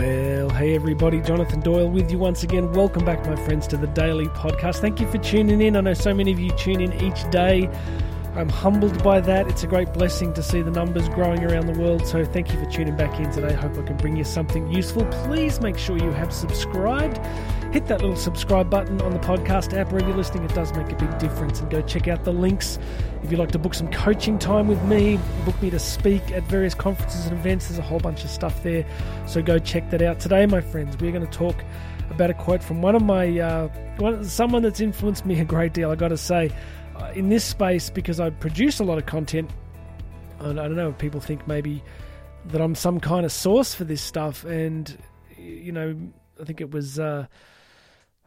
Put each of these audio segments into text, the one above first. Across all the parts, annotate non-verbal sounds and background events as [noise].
Well, hey everybody, Jonathan Doyle with you once again. Welcome back, my friends, to the Daily Podcast. Thank you for tuning in. I know so many of you tune in each day. I'm humbled by that. It's a great blessing to see the numbers growing around the world. So thank you for tuning back in today. Hope I can bring you something useful. Please make sure you have subscribed. Hit that little subscribe button on the podcast app wherever you're listening. It does make a big difference. And go check out the links if you'd like to book some coaching time with me, book me to speak at various conferences and events. There's a whole bunch of stuff there. So go check that out. Today, my friends, we're going to talk about a quote from one of my uh, one, someone that's influenced me a great deal. I got to say in this space because I produce a lot of content. And I don't know if people think maybe that I'm some kind of source for this stuff, and you know, I think it was. Uh,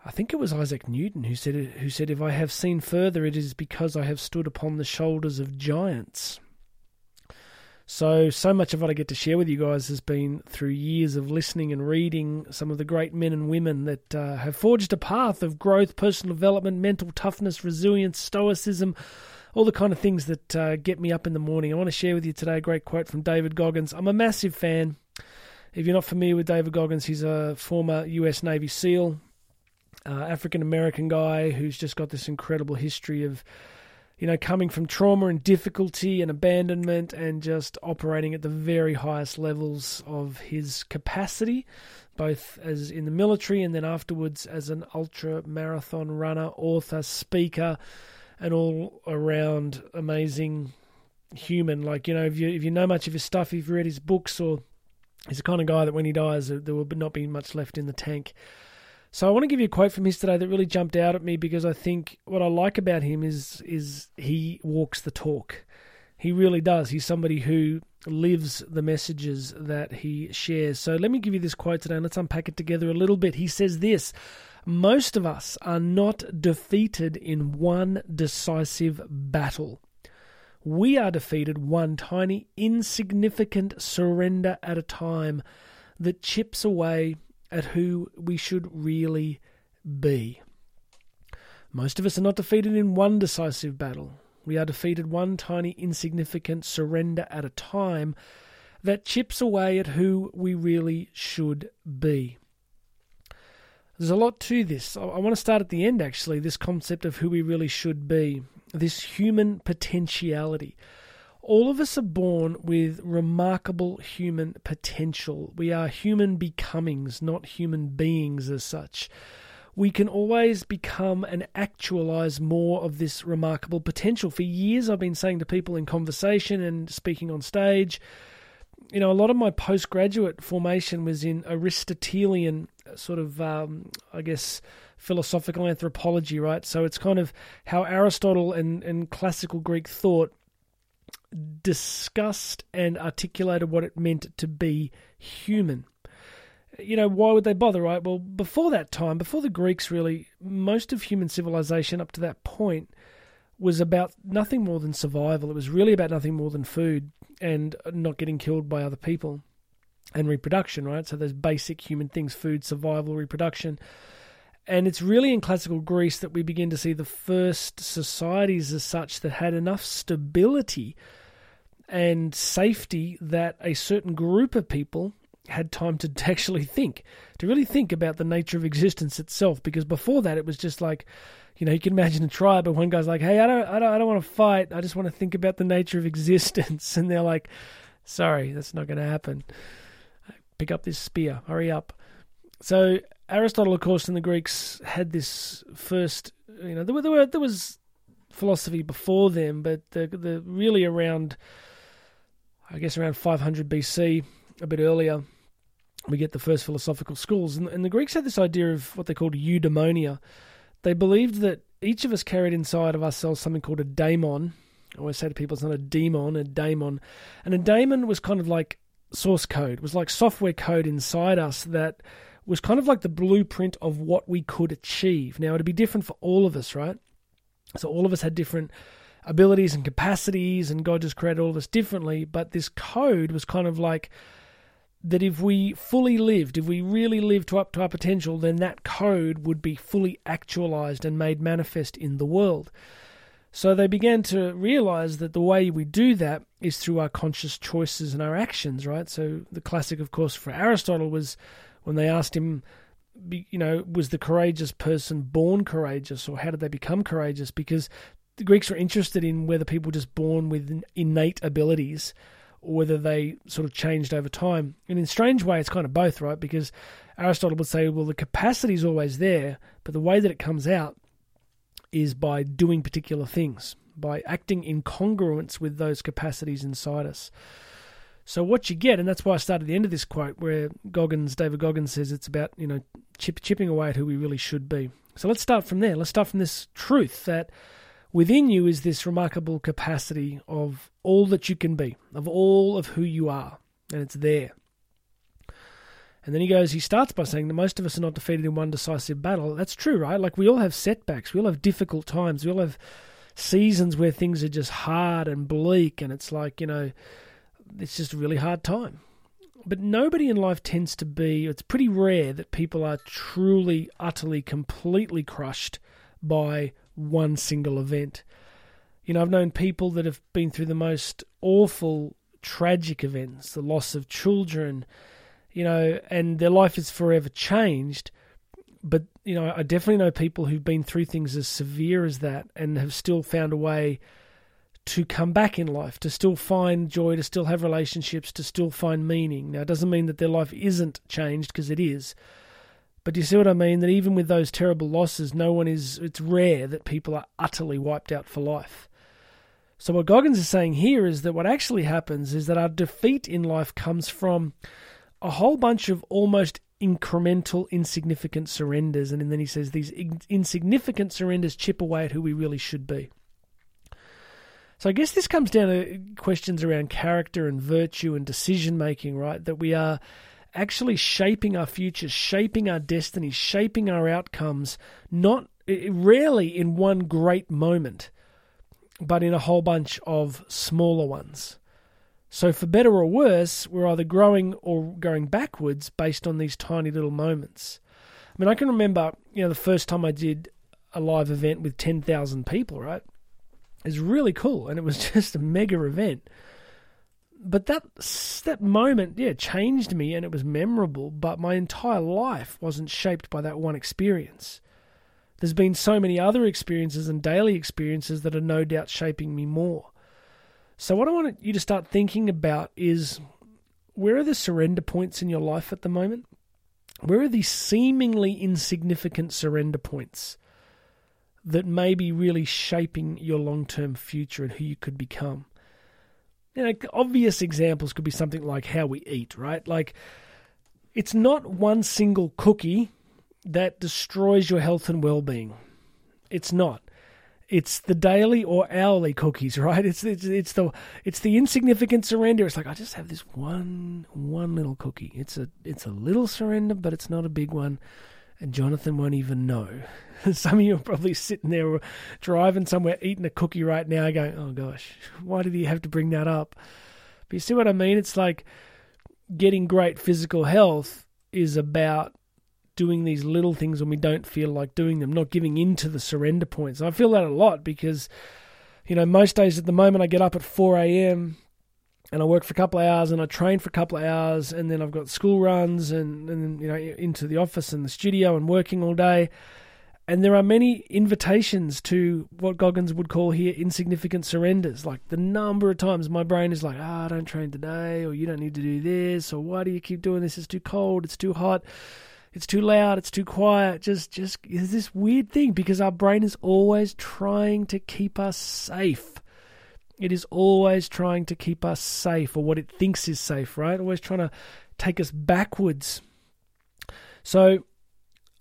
I think it was Isaac Newton who said who said if I have seen further it is because I have stood upon the shoulders of giants. So, so much of what I get to share with you guys has been through years of listening and reading some of the great men and women that uh, have forged a path of growth, personal development, mental toughness, resilience, stoicism, all the kind of things that uh, get me up in the morning. I want to share with you today a great quote from David Goggins. I'm a massive fan. If you're not familiar with David Goggins, he's a former US Navy SEAL, uh, African American guy who's just got this incredible history of you know, coming from trauma and difficulty and abandonment and just operating at the very highest levels of his capacity, both as in the military and then afterwards as an ultra marathon runner, author, speaker, and all around amazing human. Like, you know, if you if you know much of his stuff, if you've read his books or he's the kind of guy that when he dies there will not be much left in the tank. So I want to give you a quote from his today that really jumped out at me because I think what I like about him is is he walks the talk. He really does. He's somebody who lives the messages that he shares. So let me give you this quote today and let's unpack it together a little bit. He says this Most of us are not defeated in one decisive battle. We are defeated one tiny, insignificant surrender at a time that chips away at who we should really be. Most of us are not defeated in one decisive battle. We are defeated one tiny, insignificant surrender at a time that chips away at who we really should be. There's a lot to this. I want to start at the end, actually, this concept of who we really should be, this human potentiality. All of us are born with remarkable human potential. We are human becomings, not human beings as such. We can always become and actualize more of this remarkable potential. For years, I've been saying to people in conversation and speaking on stage, you know, a lot of my postgraduate formation was in Aristotelian sort of, um, I guess, philosophical anthropology, right? So it's kind of how Aristotle and, and classical Greek thought discussed and articulated what it meant to be human. You know, why would they bother, right? Well, before that time, before the Greeks really, most of human civilization up to that point was about nothing more than survival. It was really about nothing more than food and not getting killed by other people and reproduction, right? So those basic human things food, survival, reproduction. And it's really in classical Greece that we begin to see the first societies as such that had enough stability and safety that a certain group of people had time to [laughs] actually think, to really think about the nature of existence itself. Because before that, it was just like, you know, you can imagine a tribe, but one guy's like, "Hey, I don't, I don't, I don't want to fight. I just want to think about the nature of existence." [laughs] And they're like, "Sorry, that's not going to happen. Pick up this spear. Hurry up." So Aristotle, of course, and the Greeks had this first. You know, there, were, there, were, there was philosophy before them, but the, the really around I guess around 500 BC, a bit earlier, we get the first philosophical schools. And, and the Greeks had this idea of what they called eudaimonia. They believed that each of us carried inside of ourselves something called a daemon. I always say to people, it's not a demon, a daemon. And a daemon was kind of like source code, it was like software code inside us that was kind of like the blueprint of what we could achieve. Now, it'd be different for all of us, right? So all of us had different abilities and capacities, and God just created all of us differently. But this code was kind of like that if we fully lived, if we really lived to up to our potential, then that code would be fully actualized and made manifest in the world. So they began to realize that the way we do that is through our conscious choices and our actions, right? So the classic, of course, for Aristotle was when they asked him, you know, was the courageous person born courageous or how did they become courageous? Because the Greeks were interested in whether people were just born with innate abilities or whether they sort of changed over time. And in a strange way, it's kind of both, right? Because Aristotle would say, well, the capacity is always there, but the way that it comes out is by doing particular things, by acting in congruence with those capacities inside us. So what you get, and that's why I started at the end of this quote, where Goggins, David Goggins says it's about you know chip, chipping away at who we really should be. So let's start from there. Let's start from this truth that within you is this remarkable capacity of all that you can be, of all of who you are, and it's there. And then he goes, he starts by saying that most of us are not defeated in one decisive battle. That's true, right? Like we all have setbacks, we all have difficult times, we all have seasons where things are just hard and bleak, and it's like, you know, it's just a really hard time. But nobody in life tends to be, it's pretty rare that people are truly, utterly, completely crushed by one single event. You know, I've known people that have been through the most awful, tragic events, the loss of children, you know, and their life is forever changed. But, you know, I definitely know people who've been through things as severe as that and have still found a way to come back in life, to still find joy, to still have relationships, to still find meaning. Now, it doesn't mean that their life isn't changed because it is. But do you see what I mean? That even with those terrible losses, no one is, it's rare that people are utterly wiped out for life. So, what Goggins is saying here is that what actually happens is that our defeat in life comes from a whole bunch of almost incremental, insignificant surrenders. And then he says these insignificant surrenders chip away at who we really should be. So I guess this comes down to questions around character and virtue and decision making, right? That we are actually shaping our futures, shaping our destinies, shaping our outcomes, not rarely in one great moment, but in a whole bunch of smaller ones. So, for better or worse, we're either growing or going backwards based on these tiny little moments. I mean, I can remember, you know, the first time I did a live event with 10,000 people, right? It was really cool and it was [laughs] just a mega event but that that moment, yeah, changed me and it was memorable. But my entire life wasn't shaped by that one experience. There's been so many other experiences and daily experiences that are no doubt shaping me more. So what I want you to start thinking about is where are the surrender points in your life at the moment? Where are these seemingly insignificant surrender points that may be really shaping your long term future and who you could become? You know, obvious examples could be something like how we eat, right? Like, it's not one single cookie that destroys your health and well being. It's not. It's the daily or hourly cookies, [laughs] right? It's, it's it's the it's the insignificant surrender. It's like I just have this one one little cookie. It's a it's a little surrender, but it's not a big one and Jonathan won't even know. [laughs] Some of you are probably sitting there driving somewhere eating a cookie right now going, oh gosh, why did he have to bring that up? But you see what I mean? It's like getting great physical health is about doing these little things when we don't feel like doing them, not giving in to the surrender points. I feel that a lot because, you know, most days at the moment I get up at 4 a.m and I work for a couple of hours and I train for a couple of hours and then I've got school runs and, and you know into the office and the studio and working all day. And there are many invitations to what Goggins would call here insignificant surrenders. Like the number of times my brain is like, ah, oh, don't train today, or you don't need to do this, or why do you keep doing this? It's too cold, it's too hot, it's too loud, it's too quiet. Just, just, it's this weird thing because our brain is always trying to keep us safe. It is always trying to keep us safe or what it thinks is safe, right? Always trying to take us backwards. So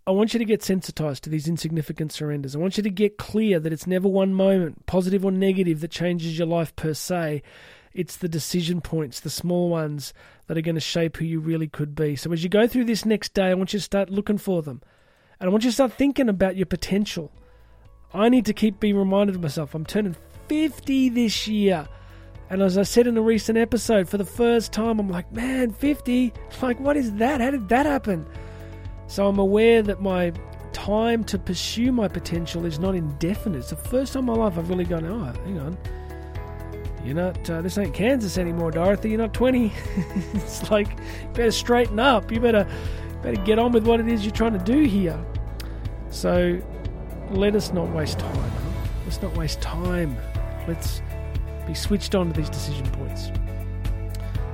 I want you to get sensitized to these insignificant surrenders. I want you to get clear that it's never one moment, positive or negative, that changes your life per se. It's the decision points, the small ones, that are going to shape who you really could be. So as you go through this next day, I want you to start looking for them. And I want you to start thinking about your potential. I need to keep being reminded of myself. I'm turning 50 this year. And as I said in a recent episode, for the first time, I'm like, man, 50? Like, what is that? How did that happen? So I'm aware that my time to pursue my potential is not indefinite. It's the first time in my life I've really gone, oh, hang on. You're not, uh, this ain't Kansas anymore, Dorothy. You're not 20. [laughs] it's like, you better straighten up. You better, better get on with what it is you're trying to do here. So let us not waste time. Let's not waste time. Let's be switched on to these decision points.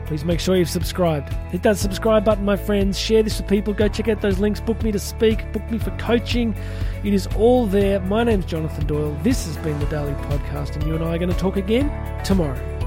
Please make sure you've subscribed. Hit that subscribe button, my friends. Share this with people. Go check out those links. Book me to speak. Book me for coaching. It is all there. My name's Jonathan Doyle. This has been the Daily Podcast, and you and I are going to talk again tomorrow.